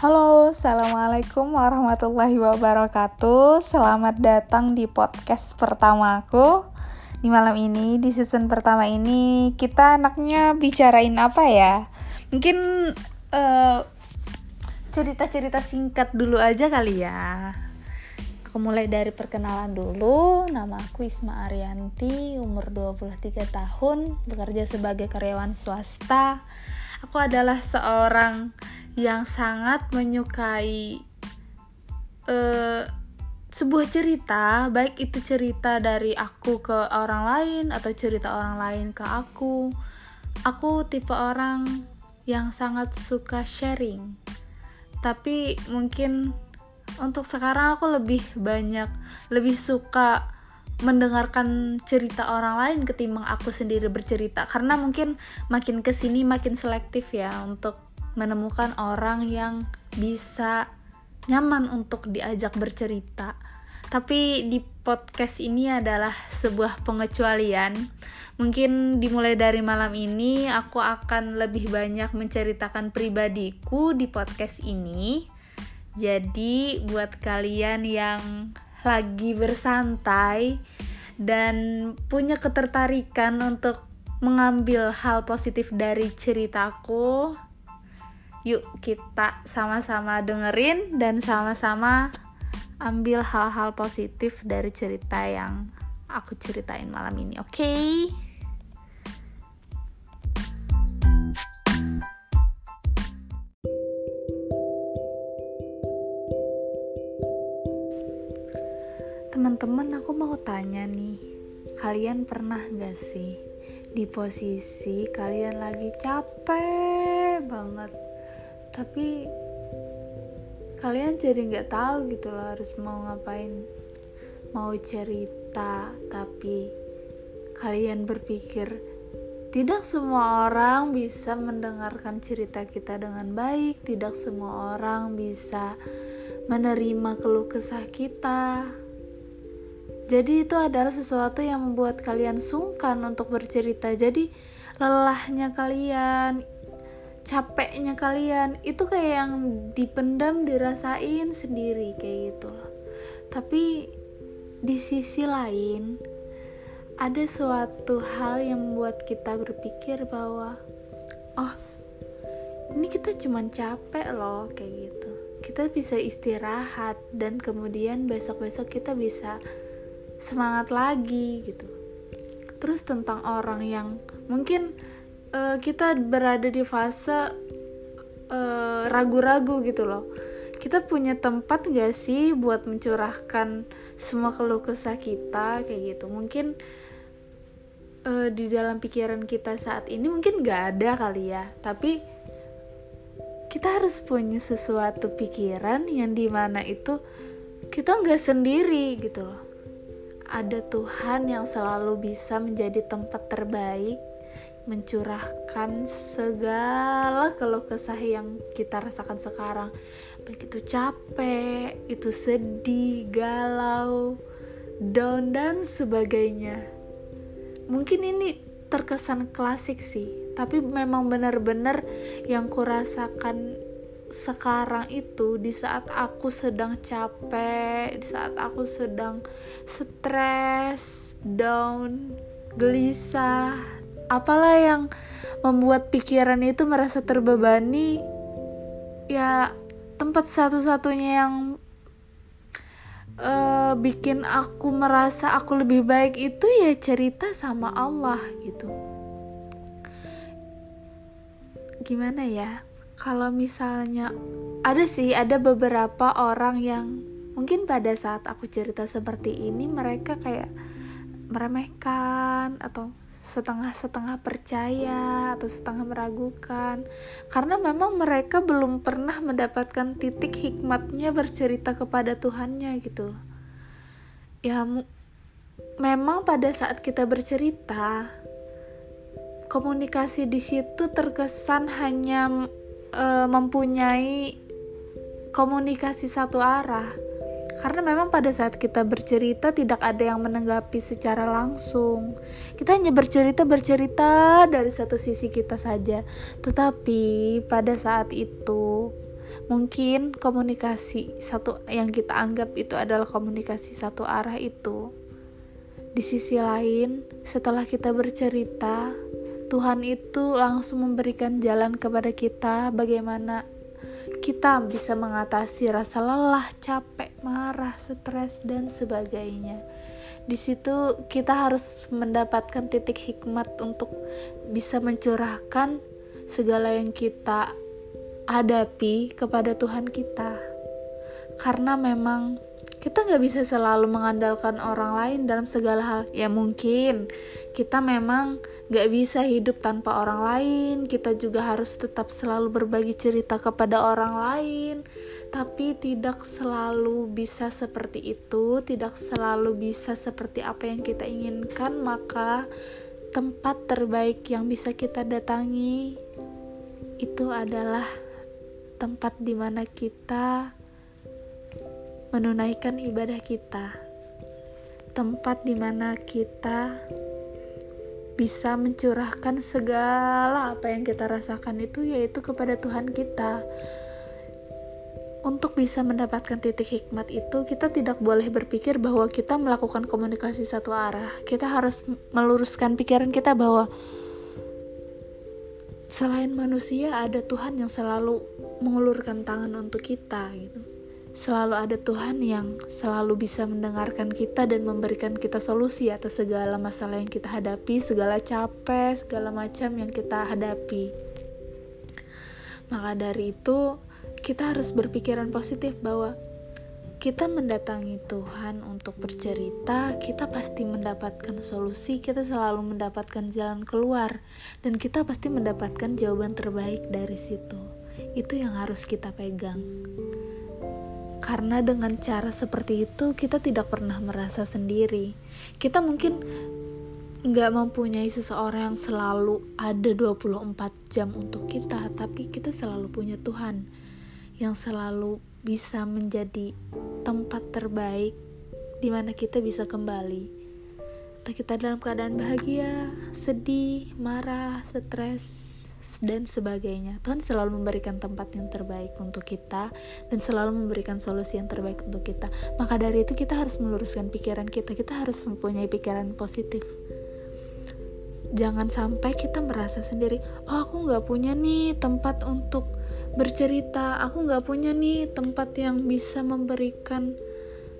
Halo, Assalamualaikum warahmatullahi wabarakatuh. Selamat datang di podcast pertamaku Di malam ini, di season pertama ini Kita anaknya bicarain apa ya? Mungkin uh, cerita-cerita singkat dulu aja kali ya. Aku mulai dari perkenalan dulu. Nama aku Isma Arianti, umur 23 tahun Bekerja sebagai karyawan swasta Aku adalah seorang yang sangat menyukai uh, sebuah cerita, baik itu cerita dari aku ke orang lain atau cerita orang lain ke aku. Aku tipe orang yang sangat suka sharing. Tapi mungkin untuk sekarang aku lebih banyak lebih suka mendengarkan cerita orang lain ketimbang aku sendiri bercerita karena mungkin makin ke sini makin selektif ya untuk menemukan orang yang bisa nyaman untuk diajak bercerita. Tapi di podcast ini adalah sebuah pengecualian. Mungkin dimulai dari malam ini aku akan lebih banyak menceritakan pribadiku di podcast ini. Jadi buat kalian yang lagi bersantai dan punya ketertarikan untuk mengambil hal positif dari ceritaku, Yuk kita sama-sama dengerin dan sama-sama ambil hal-hal positif dari cerita yang aku ceritain malam ini. Oke? Okay? Teman-teman, aku mau tanya nih, kalian pernah gak sih di posisi kalian lagi capek banget tapi kalian jadi nggak tahu gitu loh harus mau ngapain mau cerita tapi kalian berpikir tidak semua orang bisa mendengarkan cerita kita dengan baik tidak semua orang bisa menerima keluh kesah kita jadi itu adalah sesuatu yang membuat kalian sungkan untuk bercerita. Jadi lelahnya kalian capeknya kalian itu kayak yang dipendam dirasain sendiri kayak gitu loh. Tapi di sisi lain ada suatu hal yang membuat kita berpikir bahwa oh ini kita cuma capek loh kayak gitu. Kita bisa istirahat dan kemudian besok-besok kita bisa semangat lagi gitu. Terus tentang orang yang mungkin uh, kita berada di fase eh, ragu-ragu uh, gitu loh. Kita punya tempat gak sih buat mencurahkan semua keluh kesah kita kayak gitu? Mungkin uh, di dalam pikiran kita saat ini mungkin gak ada kali ya. Tapi kita harus punya sesuatu pikiran yang di mana itu kita nggak sendiri gitu loh ada Tuhan yang selalu bisa menjadi tempat terbaik mencurahkan segala keluh kesah yang kita rasakan sekarang. Baik itu capek, itu sedih, galau, down dan sebagainya. Mungkin ini terkesan klasik sih tapi memang benar-benar yang kurasakan sekarang itu di saat aku sedang capek, di saat aku sedang stres, down, gelisah, apalah yang membuat pikiran itu merasa terbebani ya tempat satu-satunya yang uh, bikin aku merasa aku lebih baik itu ya cerita sama Allah gitu. Gimana ya kalau misalnya ada sih ada beberapa orang yang mungkin pada saat aku cerita seperti ini mereka kayak meremehkan atau setengah-setengah percaya atau setengah meragukan. Karena memang mereka belum pernah mendapatkan titik hikmatnya bercerita kepada Tuhannya gitu. Ya memang pada saat kita bercerita komunikasi di situ terkesan hanya e, mempunyai komunikasi satu arah karena memang pada saat kita bercerita tidak ada yang menanggapi secara langsung. Kita hanya bercerita bercerita dari satu sisi kita saja. Tetapi pada saat itu mungkin komunikasi satu yang kita anggap itu adalah komunikasi satu arah itu di sisi lain setelah kita bercerita Tuhan itu langsung memberikan jalan kepada kita bagaimana kita bisa mengatasi rasa lelah, capek, marah, stres dan sebagainya. Di situ kita harus mendapatkan titik hikmat untuk bisa mencurahkan segala yang kita hadapi kepada Tuhan kita. Karena memang kita nggak bisa selalu mengandalkan orang lain dalam segala hal. Ya mungkin kita memang nggak bisa hidup tanpa orang lain. Kita juga harus tetap selalu berbagi cerita kepada orang lain. Tapi tidak selalu bisa seperti itu tidak selalu bisa seperti apa yang kita inginkan maka tempat terbaik yang bisa kita datangi itu adalah tempat di mana kita menunaikan ibadah kita, tempat di mana kita bisa mencurahkan segala apa yang kita rasakan itu yaitu kepada Tuhan kita. Untuk bisa mendapatkan titik hikmat itu, kita tidak boleh berpikir bahwa kita melakukan komunikasi satu arah. Kita harus meluruskan pikiran kita bahwa selain manusia ada Tuhan yang selalu mengulurkan tangan untuk kita gitu selalu ada Tuhan yang selalu bisa mendengarkan kita dan memberikan kita solusi atas segala masalah yang kita hadapi, segala capek, segala macam yang kita hadapi. Maka dari itu, kita harus berpikiran positif bahwa kita mendatangi Tuhan untuk bercerita, kita pasti mendapatkan solusi, kita selalu mendapatkan jalan keluar, dan kita pasti mendapatkan jawaban terbaik dari situ. Itu yang harus kita pegang karena dengan cara seperti itu kita tidak pernah merasa sendiri. Kita mungkin nggak mempunyai seseorang yang selalu ada 24 jam untuk kita tapi kita selalu punya Tuhan yang selalu bisa menjadi tempat terbaik di mana kita bisa kembali. Entah kita dalam keadaan bahagia, sedih, marah, stres, dan sebagainya. Tuhan selalu memberikan tempat yang terbaik untuk kita dan selalu memberikan solusi yang terbaik untuk kita. Maka dari itu kita harus meluruskan pikiran kita. Kita harus mempunyai pikiran positif. Jangan sampai kita merasa sendiri, oh aku nggak punya nih tempat untuk bercerita, aku nggak punya nih tempat yang bisa memberikan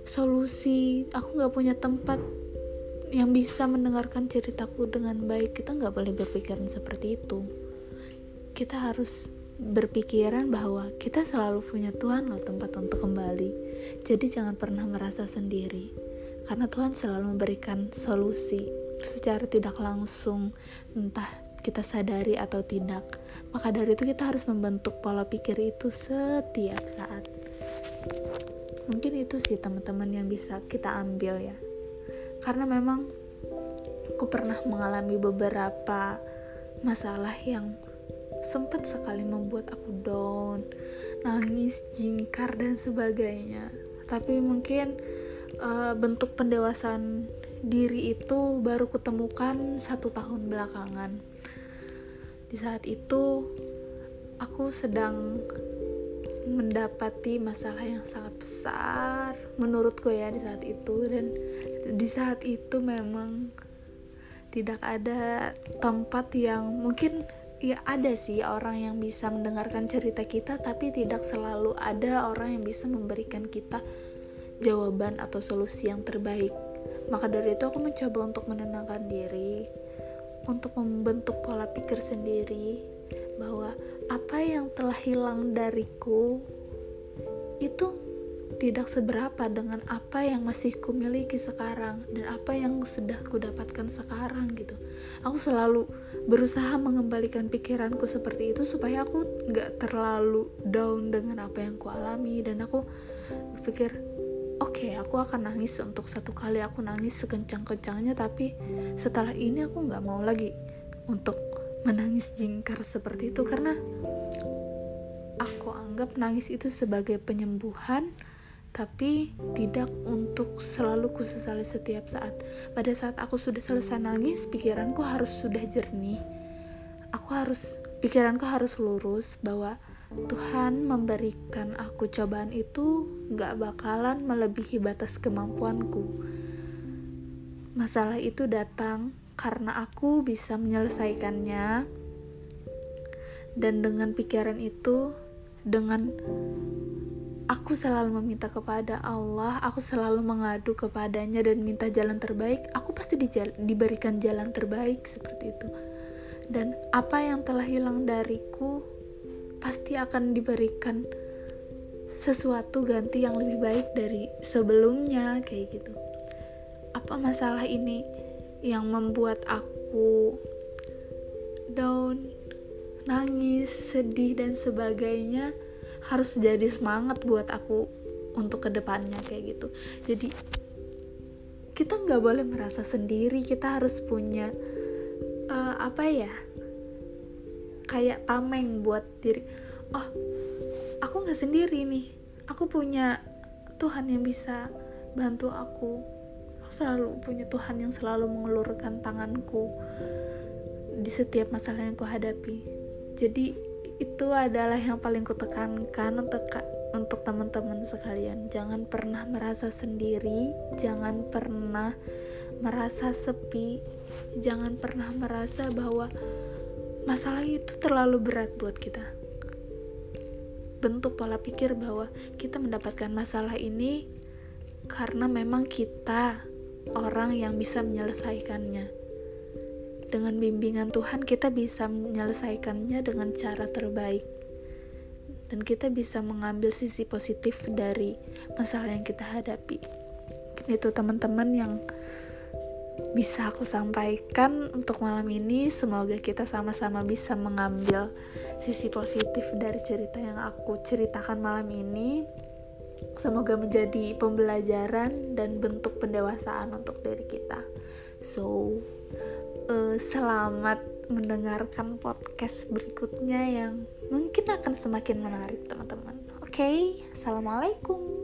solusi, aku nggak punya tempat yang bisa mendengarkan ceritaku dengan baik. Kita nggak boleh berpikiran seperti itu kita harus berpikiran bahwa kita selalu punya Tuhan loh tempat untuk kembali. Jadi jangan pernah merasa sendiri. Karena Tuhan selalu memberikan solusi secara tidak langsung, entah kita sadari atau tidak. Maka dari itu kita harus membentuk pola pikir itu setiap saat. Mungkin itu sih teman-teman yang bisa kita ambil ya. Karena memang aku pernah mengalami beberapa masalah yang sempat sekali membuat aku down, nangis, jingkar dan sebagainya. Tapi mungkin uh, bentuk pendewasaan diri itu baru kutemukan satu tahun belakangan. Di saat itu aku sedang mendapati masalah yang sangat besar menurutku ya di saat itu dan di saat itu memang tidak ada tempat yang mungkin ya ada sih orang yang bisa mendengarkan cerita kita tapi tidak selalu ada orang yang bisa memberikan kita jawaban atau solusi yang terbaik. Maka dari itu aku mencoba untuk menenangkan diri untuk membentuk pola pikir sendiri bahwa apa yang telah hilang dariku itu tidak seberapa dengan apa yang masih kumiliki sekarang dan apa yang sudah kudapatkan sekarang gitu. Aku selalu berusaha mengembalikan pikiranku seperti itu supaya aku nggak terlalu down dengan apa yang ku alami. Dan aku berpikir oke okay, aku akan nangis untuk satu kali aku nangis sekencang-kencangnya tapi setelah ini aku nggak mau lagi untuk menangis jingkar seperti itu. Karena aku anggap nangis itu sebagai penyembuhan tapi tidak untuk selalu kusesali setiap saat. Pada saat aku sudah selesai nangis, pikiranku harus sudah jernih. Aku harus pikiranku harus lurus bahwa Tuhan memberikan aku cobaan itu gak bakalan melebihi batas kemampuanku. Masalah itu datang karena aku bisa menyelesaikannya, dan dengan pikiran itu, dengan aku selalu meminta kepada Allah, aku selalu mengadu kepadanya dan minta jalan terbaik, aku pasti diberikan jalan terbaik seperti itu. Dan apa yang telah hilang dariku pasti akan diberikan sesuatu ganti yang lebih baik dari sebelumnya kayak gitu. Apa masalah ini yang membuat aku down, nangis, sedih dan sebagainya? Harus jadi semangat buat aku untuk ke depannya kayak gitu. Jadi kita nggak boleh merasa sendiri kita harus punya uh, apa ya kayak tameng buat diri. Oh aku nggak sendiri nih. Aku punya Tuhan yang bisa bantu aku. Aku selalu punya Tuhan yang selalu mengelurkan tanganku di setiap masalah yang aku hadapi. Jadi itu adalah yang paling kutekankan untuk untuk teman-teman sekalian. Jangan pernah merasa sendiri jangan pernah merasa sepi jangan pernah merasa bahwa masalah itu terlalu berat buat kita. Bentuk pola pikir bahwa kita mendapatkan masalah ini karena memang kita orang yang bisa menyelesaikannya dengan bimbingan Tuhan kita bisa menyelesaikannya dengan cara terbaik. Dan kita bisa mengambil sisi positif dari masalah yang kita hadapi. Itu teman-teman yang bisa aku sampaikan untuk malam ini. Semoga kita sama-sama bisa mengambil sisi positif dari cerita yang aku ceritakan malam ini. Semoga menjadi pembelajaran dan bentuk pendewasaan untuk diri kita. So uh, selamat mendengarkan podcast berikutnya yang mungkin akan semakin menarik teman-teman. Oke, okay? assalamualaikum.